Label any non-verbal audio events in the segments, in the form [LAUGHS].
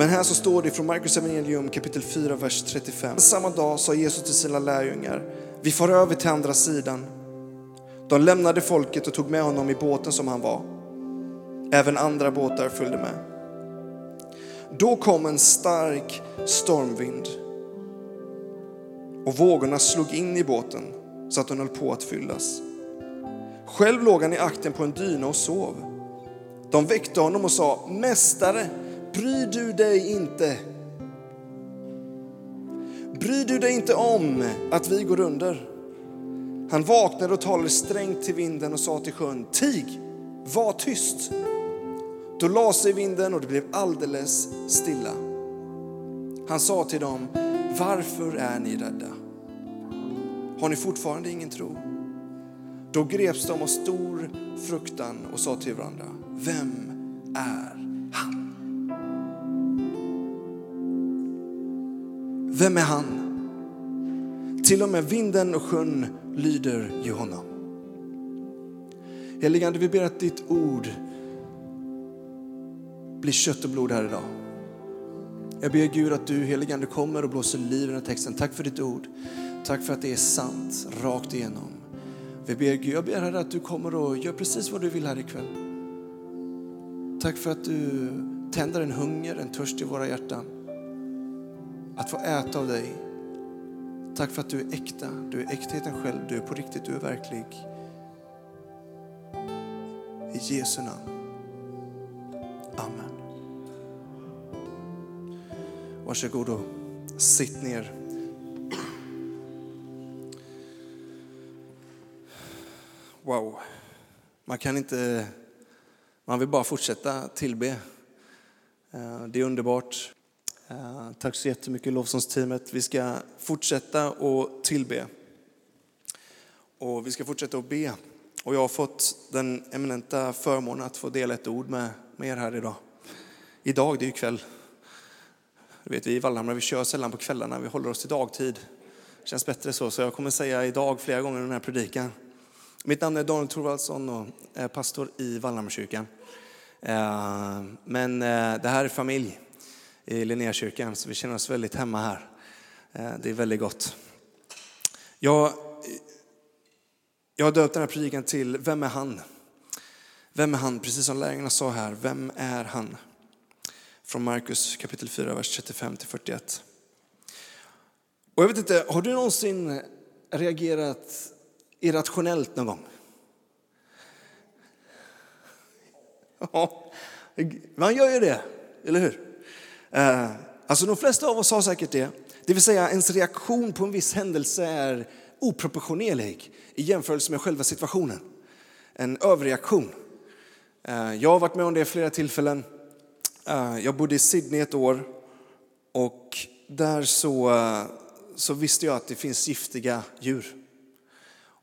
Men här så står det från Markus evangelium kapitel 4, vers 35. Samma dag sa Jesus till sina lärjungar, vi far över till andra sidan. De lämnade folket och tog med honom i båten som han var. Även andra båtar följde med. Då kom en stark stormvind och vågorna slog in i båten så att den höll på att fyllas. Själv låg han i akten på en dyna och sov. De väckte honom och sa, Mästare, bryr du dig inte? Bryr du dig inte om att vi går under? Han vaknade och talade strängt till vinden och sa till sjön, Tig, var tyst. Då la sig vinden och det blev alldeles stilla. Han sa till dem, varför är ni rädda? Har ni fortfarande ingen tro? Då greps de av stor fruktan och sa till varandra, vem är han? Vem är han? Till och med vinden och sjön lyder ju honom. Helige Ande, vi ber att ditt ord blir kött och blod här idag. Jag ber Gud att du, helige Ande, kommer och blåser liv i den här texten. Tack för ditt ord. Tack för att det är sant, rakt igenom. Vi ber Gud, jag ber Herre att du kommer och gör precis vad du vill här ikväll. Tack för att du tänder en hunger, en törst i våra hjärtan. Att få äta av dig. Tack för att du är äkta, du är äktheten själv, du är på riktigt, du är verklig. I Jesu namn. Amen. Varsågod och sitt ner. Wow, man kan inte, man vill bara fortsätta tillbe. Eh, det är underbart. Eh, tack så jättemycket lovsångsteamet. Vi ska fortsätta att tillbe. Och vi ska fortsätta att be. Och jag har fått den eminenta förmånen att få dela ett ord med, med er här idag. Idag, det är ju kväll. Du vet, vi i Vallhamra, vi kör sällan på kvällarna, vi håller oss till dagtid. Det känns bättre så, så jag kommer säga idag flera gånger i den här predikan. Mitt namn är Daniel Thorvaldsson och är pastor i Vallhamrakyrkan. Eh, men eh, det här är familj i Linnéakyrkan, så vi känner oss väldigt hemma här. Eh, det är väldigt gott. Jag, jag har döpt den här predikan till Vem är han? Vem är han? Precis som lärjungarna sa här, vem är han? Från Markus kapitel 4, vers 35 till 41. Och jag vet inte, har du någonsin reagerat irrationellt någon gång? Ja, man gör ju det, eller hur? Eh, alltså de flesta av oss har säkert det. Det vill säga ens reaktion på en viss händelse är oproportionerlig i jämförelse med själva situationen. En överreaktion. Eh, jag har varit med om det flera tillfällen. Eh, jag bodde i Sydney ett år och där så, så visste jag att det finns giftiga djur.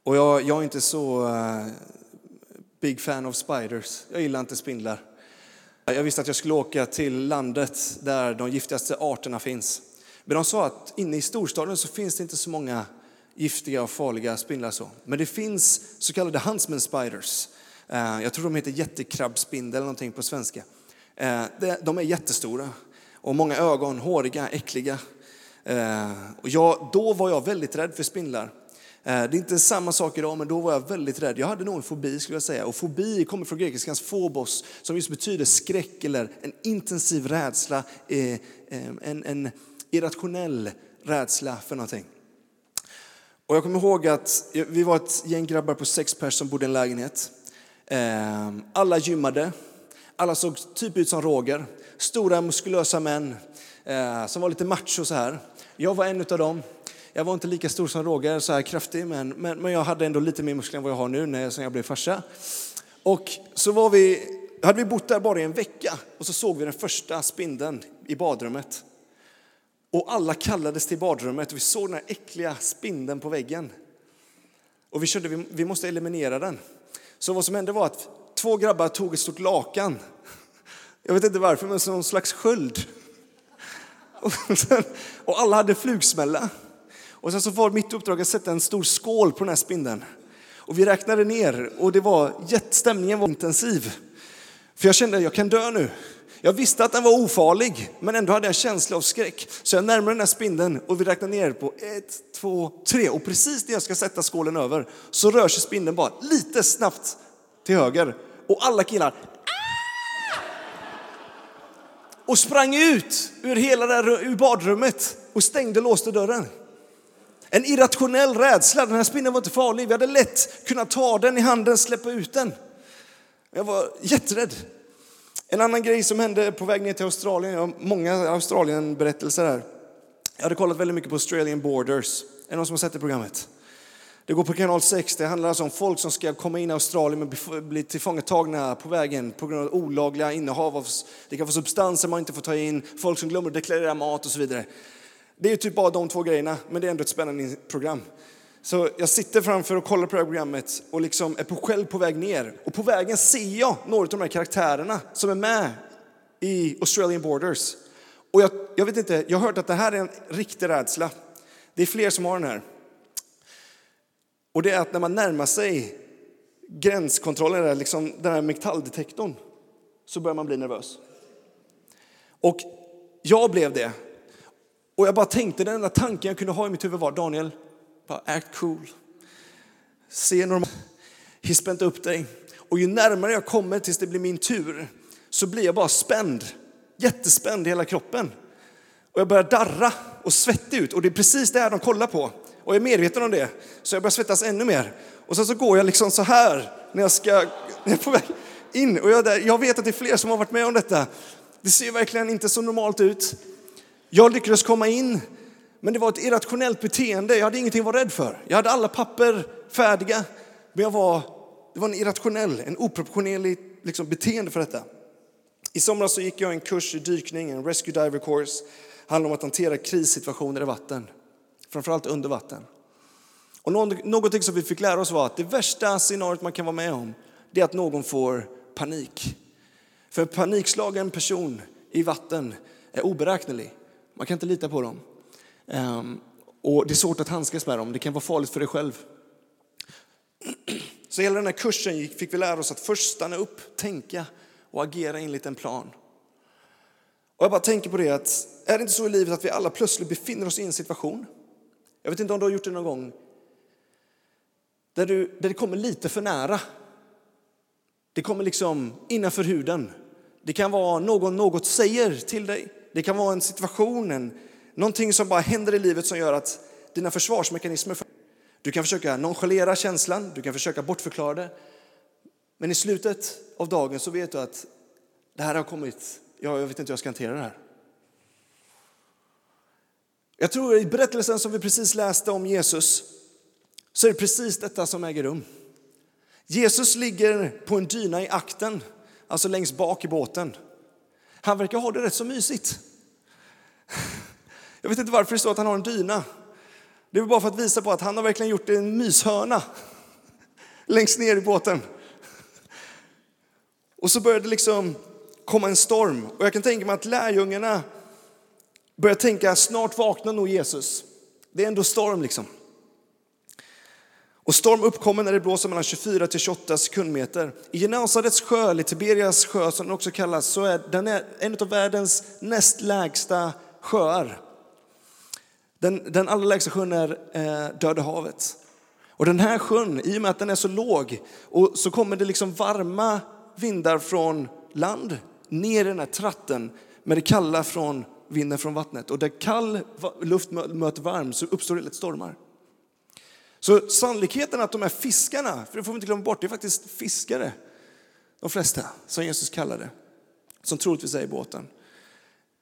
Och jag, jag är inte så big fan of spiders. Jag gillar inte spindlar. Jag visste att jag skulle åka till landet där de giftigaste arterna finns. Men de sa att inne i storstaden så finns det inte så många giftiga och farliga spindlar så. Men det finns så kallade huntsman spiders. Eh, jag tror de heter jättekrabbspindel eller någonting på svenska. Eh, de är jättestora och många ögon, håriga, äckliga. Eh, och jag, då var jag väldigt rädd för spindlar. Eh, det är inte samma sak idag, men då var jag väldigt rädd. Jag hade nog en fobi skulle jag säga. Och fobi kommer från grekiskans phobos, som just betyder skräck eller en intensiv rädsla, eh, eh, en, en irrationell rädsla för någonting. Och jag kommer ihåg att vi var ett gäng grabbar på sex personer som bodde i en lägenhet. Alla gymmade, alla såg typ ut som Roger. Stora muskulösa män som var lite macho så här. Jag var en av dem. Jag var inte lika stor som Roger, så här kraftig, men, men, men jag hade ändå lite mer muskler än vad jag har nu när jag, jag blev farsa. Och så var vi, hade vi bott där bara i en vecka och så såg vi den första spindeln i badrummet. Och alla kallades till badrummet och vi såg den här äckliga spindeln på väggen. Och vi kände vi, vi måste eliminera den. Så vad som hände var att två grabbar tog ett stort lakan. Jag vet inte varför, men som någon slags sköld. Och, sen, och alla hade flugsmälla. Och sen så var mitt uppdrag att sätta en stor skål på den här spindeln. Och vi räknade ner och det var, stämningen var intensiv. För jag kände att jag kan dö nu. Jag visste att den var ofarlig, men ändå hade jag en känsla av skräck. Så jag närmade den här spindeln och vi räknar ner på ett, två, tre. Och precis när jag ska sätta skålen över så rör sig spindeln bara lite snabbt till höger. Och alla killar ah! och sprang ut ur hela det här, ur badrummet och stängde och låste dörren. En irrationell rädsla. Den här spindeln var inte farlig. Vi hade lätt kunnat ta den i handen, släppa ut den. Jag var jätterädd. En annan grej som hände på väg ner till Australien, jag har många Australien-berättelser här. Jag hade kollat väldigt mycket på Australian Borders. Är det någon som har sett det programmet? Det går på kanal 6. Det handlar alltså om folk som ska komma in i Australien men bli tillfångatagna på vägen på grund av olagliga innehav av det kan vara substanser man inte får ta in, folk som glömmer att deklarera mat och så vidare. Det är typ bara de två grejerna, men det är ändå ett spännande program. Så jag sitter framför och kollar på det här programmet och liksom är på själv på väg ner. Och på vägen ser jag några av de här karaktärerna som är med i Australian Borders. Och jag, jag vet inte, jag har hört att det här är en riktig rädsla. Det är fler som har den här. Och det är att när man närmar sig gränskontrollen, liksom den här metalldetektorn, så börjar man bli nervös. Och jag blev det. Och jag bara tänkte, den enda tanken jag kunde ha i mitt huvud var, Daniel, bara act cool. Se normalt. Hispa inte upp dig. Och ju närmare jag kommer tills det blir min tur så blir jag bara spänd. Jättespänd i hela kroppen. Och jag börjar darra och svettig ut. Och det är precis det här de kollar på. Och jag är medveten om det. Så jag börjar svettas ännu mer. Och sen så går jag liksom så här när jag ska, när jag är på väg in. Och jag, jag vet att det är fler som har varit med om detta. Det ser verkligen inte så normalt ut. Jag lyckades komma in men det var ett irrationellt beteende. Jag hade ingenting att vara rädd för. Jag hade alla papper färdiga. Men jag var, det var en irrationell, en oproportionerlig liksom, beteende för detta. I somras så gick jag en kurs i dykning, en rescue diver course. Det handlar om att hantera krissituationer i vatten, framförallt under vatten. Och någonting som vi fick lära oss var att det värsta scenariot man kan vara med om, det är att någon får panik. För en panikslagen person i vatten är oberäknelig. Man kan inte lita på dem. Ehm, och det är svårt att handskas med dem, det kan vara farligt för dig själv. [CLEARS THROAT] Så hela den här kursen fick vi lära oss att först stanna upp, tänka och agera enligt en plan. Och jag bara tänker på det att, är det inte så i livet att vi alla plötsligt befinner oss i en situation? Jag vet inte om du har gjort det någon gång. Där, du, där det kommer lite för nära. Det kommer liksom innanför huden. Det kan vara någon något säger till dig. Det kan vara en situation, en, Någonting som bara händer i livet som gör att dina försvarsmekanismer... Du kan försöka nonchalera känslan, du kan försöka bortförklara det. Men i slutet av dagen så vet du att det här har kommit, jag vet inte hur jag ska hantera det här. Jag tror i berättelsen som vi precis läste om Jesus så är det precis detta som äger rum. Jesus ligger på en dyna i akten, alltså längst bak i båten. Han verkar ha det rätt så mysigt. Jag vet inte varför det står att han har en dyna. Det är bara för att visa på att han har verkligen gjort en myshörna längst ner i båten. Och så började det liksom komma en storm. Och jag kan tänka mig att lärjungarna börjar tänka, snart vaknar nog Jesus. Det är ändå storm liksom. Och storm uppkommer när det blåser mellan 24 till 28 sekundmeter. I Genasarets sjö, eller Tiberias sjö som den också kallas, så är den en av världens näst lägsta sjöar. Den, den allra lägsta sjön är eh, Döda havet. Och den här sjön, i och med att den är så låg, och så kommer det liksom varma vindar från land ner i den här tratten med det kalla från vinden från vattnet. Och där kall luft möter varm så uppstår det lätt stormar. Så sannolikheten att de här fiskarna, för det får vi inte glömma bort, det är faktiskt fiskare, de flesta, som Jesus kallade, som troligtvis är i båten,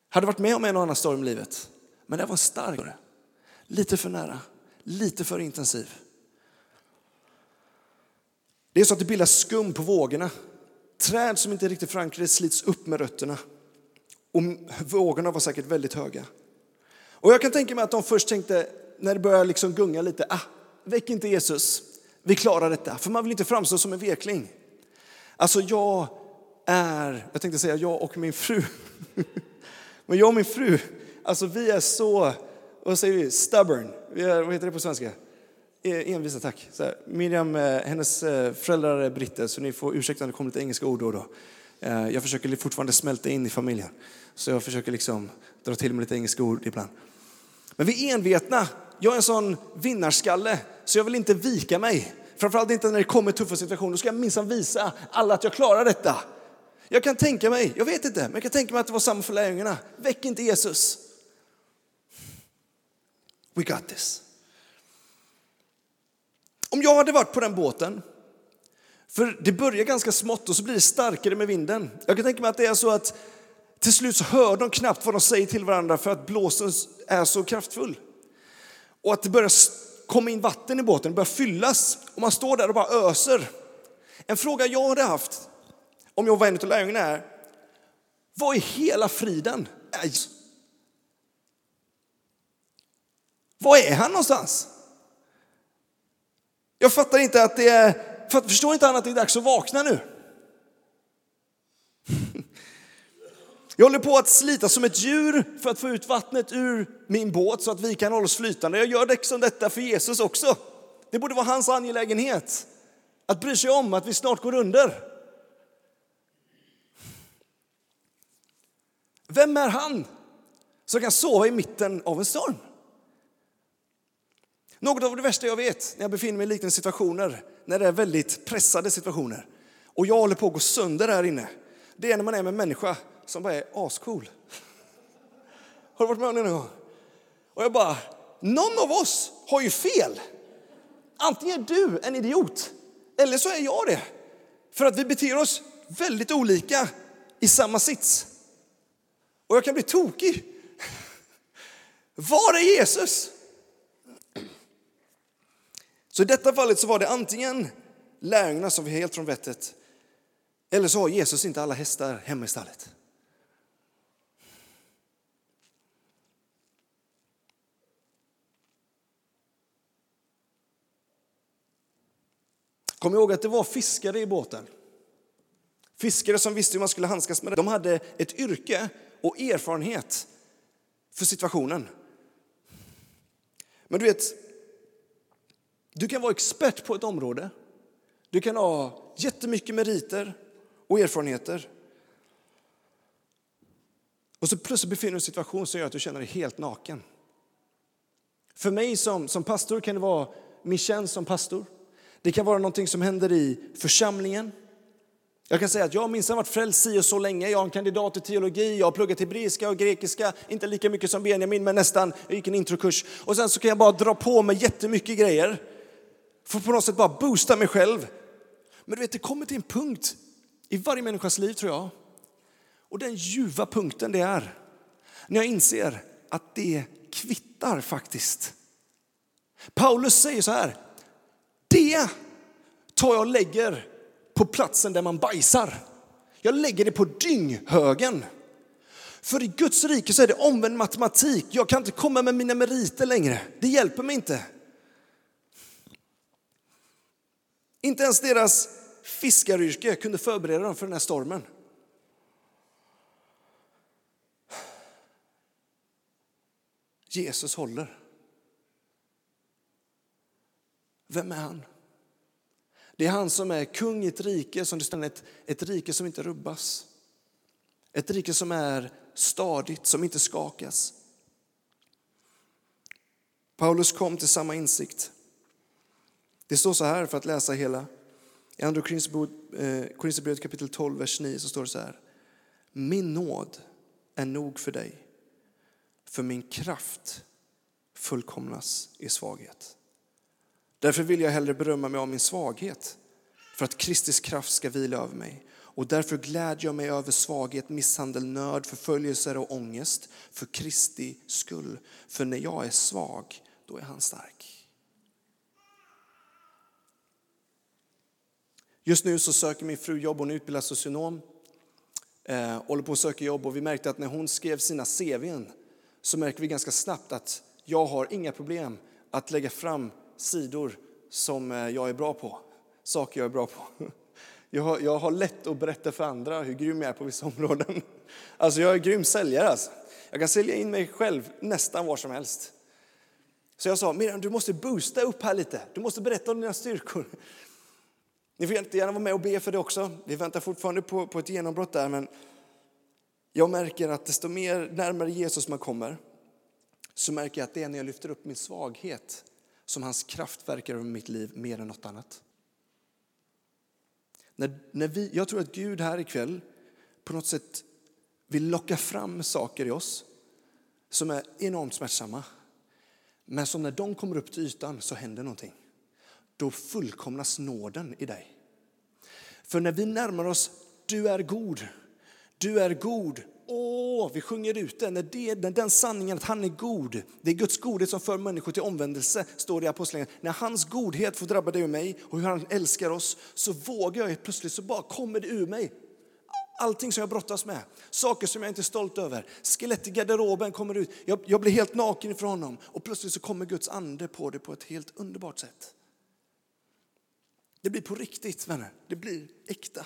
hade varit med om en och annan storm i livet. Men det var starkare. Lite för nära, lite för intensiv. Det är så att det bildas skum på vågorna. Träd som inte är riktigt förankrade slits upp med rötterna. Och vågorna var säkert väldigt höga. Och jag kan tänka mig att de först tänkte, när det började liksom gunga lite, ah, väck inte Jesus, vi klarar detta. För man vill inte framstå som en vekling. Alltså jag är, jag tänkte säga jag och min fru. [LAUGHS] Men jag och min fru, alltså vi är så vad säger vi? Stubborn. Vi är, vad heter det på svenska? E, envisa, tack. Så här, Miriam, eh, hennes eh, föräldrar är britter, så ni får ursäkta om det kommer lite engelska ord då och då. Eh, jag försöker fortfarande smälta in i familjen. Så jag försöker liksom dra till med lite engelska ord ibland. Men vi är envetna. Jag är en sån vinnarskalle, så jag vill inte vika mig. Framförallt inte när det kommer tuffa situationer. Då ska jag minsann visa alla att jag klarar detta. Jag kan tänka mig, jag vet inte, men jag kan tänka mig att det var samma för lärjungarna. Väck inte Jesus. We got this. Om jag hade varit på den båten, för det börjar ganska smått och så blir det starkare med vinden. Jag kan tänka mig att det är så att till slut så hör de knappt vad de säger till varandra för att blåsen är så kraftfull. Och att det börjar komma in vatten i båten, det börjar fyllas och man står där och bara öser. En fråga jag hade haft om jag var en av lärjungarna är, vad i hela friden är Var är han någonstans? Jag fattar inte att det är, för förstår inte han att det är dags att vakna nu? [LAUGHS] Jag håller på att slita som ett djur för att få ut vattnet ur min båt så att vi kan hålla oss flytande. Jag gör liksom detta för Jesus också. Det borde vara hans angelägenhet att bry sig om att vi snart går under. Vem är han som kan sova i mitten av en storm? Något av det värsta jag vet när jag befinner mig i liknande situationer, när det är väldigt pressade situationer och jag håller på att gå sönder här inne, det är när man är med en människa som bara är ascool. Har du varit med om det någon gång? Och jag bara, någon av oss har ju fel. Antingen är du en idiot, eller så är jag det. För att vi beter oss väldigt olika i samma sits. Och jag kan bli tokig. [LAUGHS] Var är Jesus? Så i detta fallet så var det antingen lärjungarna som var helt från vettet eller så har Jesus inte alla hästar hemma i stallet. Kom ihåg att det var fiskare i båten. Fiskare som visste hur man skulle handskas med det. De hade ett yrke och erfarenhet för situationen. Men du vet, du kan vara expert på ett område. Du kan ha jättemycket meriter och erfarenheter. Och så plötsligt befinner du dig i en situation som gör att du känner dig helt naken. För mig som, som pastor kan det vara min tjänst som pastor. Det kan vara någonting som händer i församlingen. Jag kan säga att jag har minsann varit frälst si och så länge. Jag har en kandidat i teologi, jag har pluggat hebreiska och grekiska, inte lika mycket som Benjamin, men nästan. Jag gick en introkurs. Och sen så kan jag bara dra på mig jättemycket grejer. För på något sätt bara boosta mig själv. Men du vet, det kommer till en punkt i varje människas liv tror jag. Och den ljuva punkten det är när jag inser att det kvittar faktiskt. Paulus säger så här, det tar jag och lägger på platsen där man bajsar. Jag lägger det på dynghögen. För i Guds rike så är det omvänd matematik. Jag kan inte komma med mina meriter längre. Det hjälper mig inte. Inte ens deras fiskaryrke kunde förbereda dem för den här stormen. Jesus håller. Vem är han? Det är han som är kung i ett rike som det står ett, ett rike som inte rubbas. Ett rike som är stadigt, som inte skakas. Paulus kom till samma insikt. Det står så här för att läsa hela. I Andra eh, Korinthierbrevet kapitel 12, vers 9 så står det så här. Min nåd är nog för dig, för min kraft fullkomnas i svaghet. Därför vill jag hellre berömma mig av min svaghet, för att Kristis kraft ska vila över mig. Och därför glädjer jag mig över svaghet, misshandel, nöd, förföljelser och ångest för Kristi skull. För när jag är svag, då är han stark. Just nu så söker min fru jobb, hon är utbildad socionom. Eh, håller på att söka jobb och vi märkte att när hon skrev sina CVn så märker vi ganska snabbt att jag har inga problem att lägga fram sidor som eh, jag är bra på, saker jag är bra på. [LAUGHS] Jag har, jag har lätt att berätta för andra hur grym jag är på vissa områden. [LAUGHS] Alltså jag är grym säljare. Alltså. Jag kan sälja in mig själv nästan var som helst. Så jag sa, Miriam du måste boosta upp här lite. Du måste berätta om dina styrkor. [LAUGHS] Ni får jättegärna vara med och be för det också. Vi väntar fortfarande på, på ett genombrott där, men jag märker att desto mer närmare Jesus man kommer, så märker jag att det är när jag lyfter upp min svaghet som hans kraft verkar över mitt liv mer än något annat. När, när vi, jag tror att Gud här ikväll på något sätt vill locka fram saker i oss som är enormt smärtsamma. Men som när de kommer upp till ytan så händer någonting. Då fullkomnas nåden i dig. För när vi närmar oss, du är god, du är god, åh, vi sjunger ut det, när, det, när den sanningen att han är god, det är Guds godhet som för människor till omvändelse, står det i Apostlagärningarna. När hans godhet får drabba dig och mig och hur han älskar oss, så vågar jag plötsligt, så bara kommer det ur mig. Allting som jag brottas med, saker som jag inte är stolt över. Skelett i garderoben kommer ut, jag, jag blir helt naken inför honom och plötsligt så kommer Guds ande på det på ett helt underbart sätt. Det blir på riktigt vänner, det blir äkta.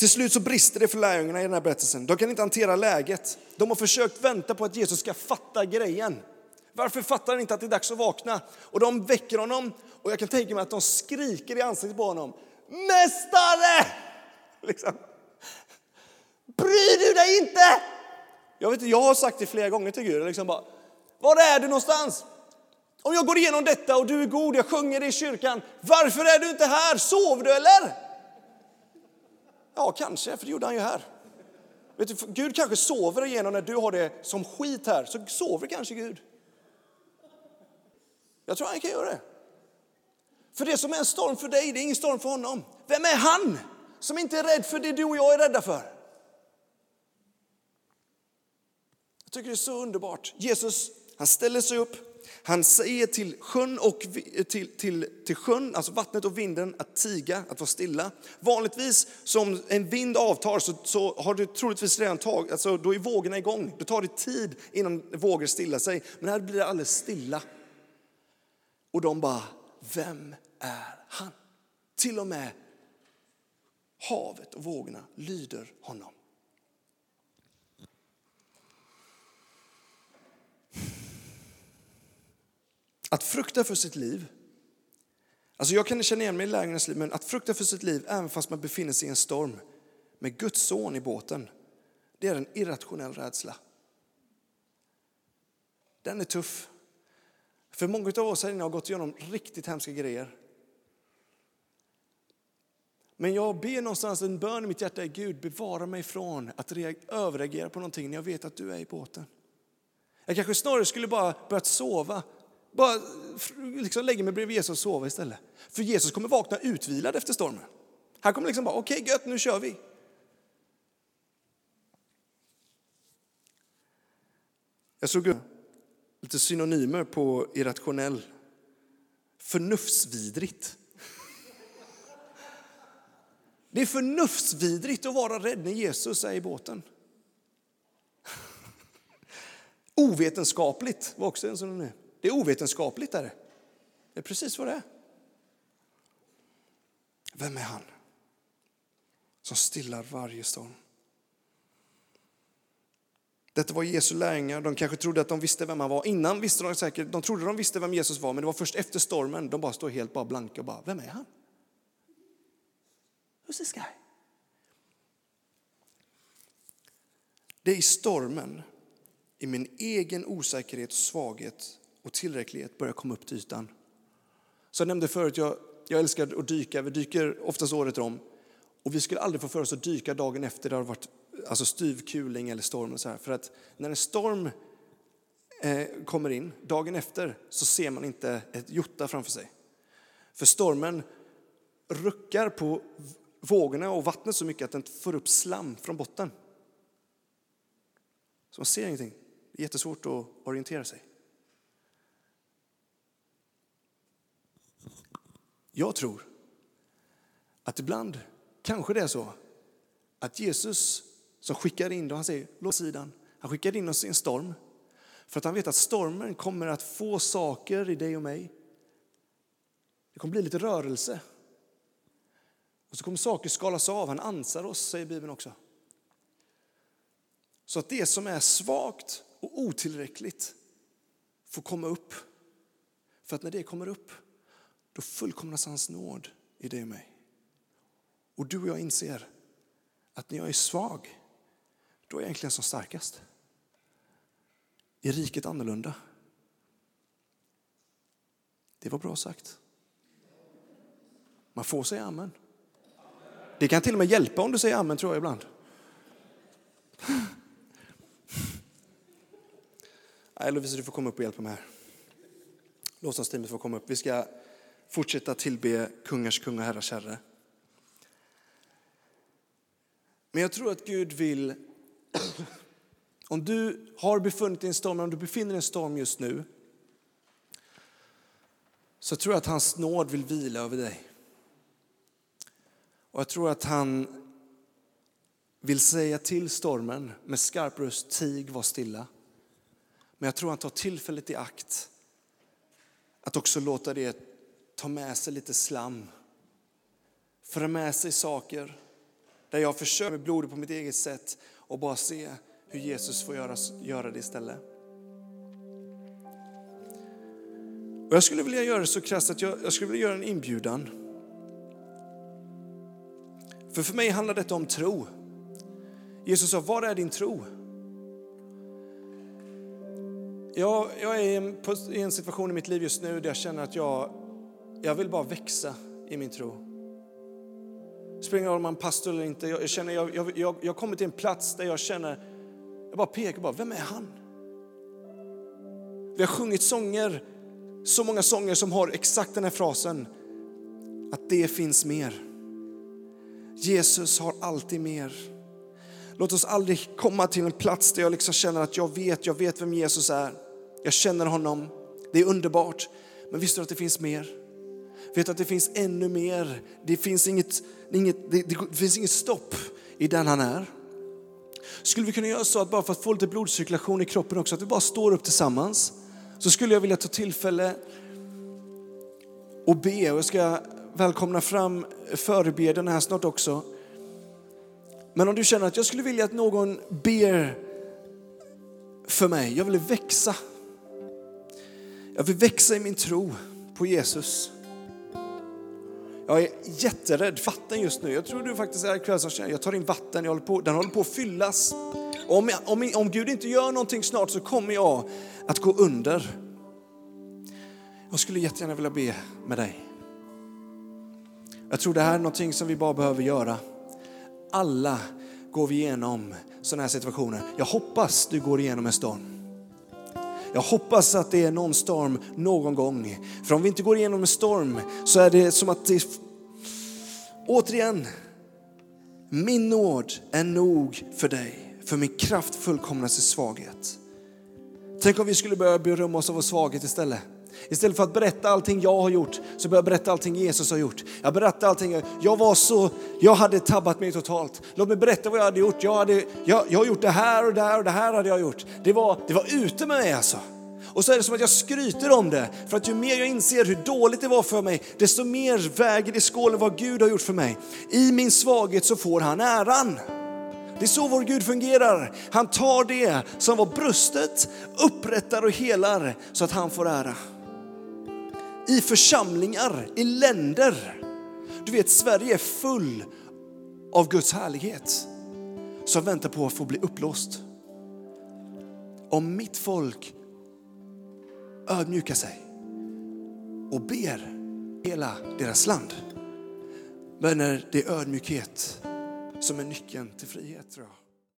Till slut så brister det för lärjungarna i den här berättelsen. De kan inte hantera läget. De har försökt vänta på att Jesus ska fatta grejen. Varför fattar han inte att det är dags att vakna? Och de väcker honom och jag kan tänka mig att de skriker i ansiktet på honom. Mästare! [LAUGHS] Liksom. Bryr du dig inte? Jag, vet, jag har sagt det flera gånger till Gud. Liksom bara, var är du någonstans? Om jag går igenom detta och du är god, jag sjunger det i kyrkan. Varför är du inte här? Sov du eller? Ja, kanske, för det gjorde han ju här. Vet du, Gud kanske sover igenom när du har det som skit här, så sover kanske Gud. Jag tror han kan göra det. För det som är en storm för dig, det är ingen storm för honom. Vem är han som inte är rädd för det du och jag är rädda för? Jag tycker det är så underbart. Jesus, han ställer sig upp han säger till sjön, och, till, till, till sjön, alltså vattnet och vinden, att tiga, att vara stilla. Vanligtvis, som en vind avtar, så, så har du troligtvis redan tagit, alltså då är vågorna igång. Då tar det tid innan vågor stillar sig. Men här blir det alldeles stilla. Och de bara, vem är han? Till och med havet och vågorna lyder honom. Att frukta för sitt liv, alltså jag kan känna igen mig i lärjungarnas liv, men att frukta för sitt liv även fast man befinner sig i en storm med Guds son i båten, det är en irrationell rädsla. Den är tuff. För många av oss här inne har gått igenom riktigt hemska grejer. Men jag ber någonstans en bön i mitt hjärta, Gud bevara mig från att överreagera på någonting när jag vet att du är i båten. Jag kanske snarare skulle bara börjat sova bara liksom lägger mig bredvid Jesus och sover istället. För Jesus kommer vakna utvilad efter stormen. Han kommer liksom bara, okej okay, gött, nu kör vi. Jag såg lite synonymer på irrationell. Förnuftsvidrigt. [LAUGHS] Det är förnuftsvidrigt att vara rädd när Jesus är i båten. [LAUGHS] Ovetenskapligt var också en synonym. Det är ovetenskapligt. Är det. det är precis vad det är. Vem är han som stillar varje storm? Detta var Jesu lärjungar. De kanske trodde att de visste vem han var. Innan visste de säkert, de trodde de visste vem Jesus var, men det var först efter stormen de bara står helt bara blanka och bara, vem är han? Who's this guy? Det är i stormen, i min egen osäkerhet och svaghet, och tillräcklighet börjar komma upp till ytan. Så jag nämnde förut, jag, jag älskar att dyka, vi dyker oftast året om. Och vi skulle aldrig få för oss att dyka dagen efter det har varit alltså styv kuling eller storm. Och så här. För att när en storm eh, kommer in, dagen efter, så ser man inte ett jotta framför sig. För stormen ruckar på vågorna och vattnet så mycket att den får upp slam från botten. Så man ser ingenting. Det är jättesvårt att orientera sig. Jag tror att ibland kanske det är så att Jesus som skickar in, dem, han säger låt sidan, han skickar in oss i en storm för att han vet att stormen kommer att få saker i dig och mig. Det kommer bli lite rörelse. Och så kommer saker skalas av. Han ansar oss, säger Bibeln också. Så att det som är svagt och otillräckligt får komma upp. För att när det kommer upp då fullkomnas hans nåd i dig och mig. Och du och jag inser att när jag är svag, då är jag egentligen som starkast. Är riket annorlunda? Det var bra sagt. Man får säga amen. Det kan till och med hjälpa om du säger amen tror jag ibland. [LAUGHS] Nej, Lovisa, du får komma upp och hjälpa mig här. Lovsångsteamet får komma upp. Vi ska fortsätta tillbe kungars kung och herrars herre. Men jag tror att Gud vill, [CLEARS THROAT] om du har befunnit dig i en storm, om du befinner dig i en storm just nu, så tror jag att hans nåd vill vila över dig. Och jag tror att han vill säga till stormen med skarp röst, tig, var stilla. Men jag tror han tar tillfället i akt att också låta det ta med sig lite slam. Föra med sig saker där jag försöker med blodet på mitt eget sätt och bara se hur Jesus får göra, göra det istället. Och jag skulle vilja göra det så krasst att jag, jag skulle vilja göra en inbjudan. För för mig handlar detta om tro. Jesus sa, var är din tro? Jag, jag är i en situation i mitt liv just nu där jag känner att jag, jag vill bara växa i min tro. Det spelar ingen roll om man är pastor eller inte. Jag, känner, jag, jag, jag, jag kommer till en plats där jag känner, jag bara pekar bara, vem är han? Vi har sjungit sånger, så många sånger som har exakt den här frasen, att det finns mer. Jesus har alltid mer. Låt oss aldrig komma till en plats där jag liksom känner att jag vet, jag vet vem Jesus är. Jag känner honom. Det är underbart. Men visste du att det finns mer? Vet du att det finns ännu mer? Det finns inget, inget, det, det finns inget stopp i den han är. Skulle vi kunna göra så att bara för att få lite blodcirkulation i kroppen också, att vi bara står upp tillsammans. Så skulle jag vilja ta tillfälle och be och jag ska välkomna fram förebedjarna här snart också. Men om du känner att jag skulle vilja att någon ber för mig, jag vill växa. Jag vill växa i min tro på Jesus. Jag är jätterädd vatten just nu. Jag tror du faktiskt är kväll som känner, jag tar in vatten, jag håller på, den håller på att fyllas. Om, om, om Gud inte gör någonting snart så kommer jag att gå under. Jag skulle jättegärna vilja be med dig. Jag tror det här är någonting som vi bara behöver göra. Alla går vi igenom sådana här situationer. Jag hoppas du går igenom en storm. Jag hoppas att det är någon storm någon gång. För om vi inte går igenom en storm så är det som att det... Återigen, min nåd är nog för dig, för min kraft fullkomnas i svaghet. Tänk om vi skulle börja berömma oss av vår svaghet istället. Istället för att berätta allting jag har gjort så börjar jag berätta allting Jesus har gjort. Jag berättar allting. Jag var så, jag hade tabbat mig totalt. Låt mig berätta vad jag hade gjort. Jag, hade, jag, jag har gjort det här och det här och det här hade jag gjort. Det var, det var ute med mig alltså. Och så är det som att jag skryter om det. För att ju mer jag inser hur dåligt det var för mig, desto mer väger det i skålen vad Gud har gjort för mig. I min svaghet så får han äran. Det är så vår Gud fungerar. Han tar det som var brustet, upprättar och helar så att han får ära i församlingar, i länder. Du vet, Sverige är full av Guds härlighet som väntar på att få bli upplåst. Om mitt folk ödmjukar sig och ber hela deras land. Men det är ödmjukhet som är nyckeln till frihet tror jag.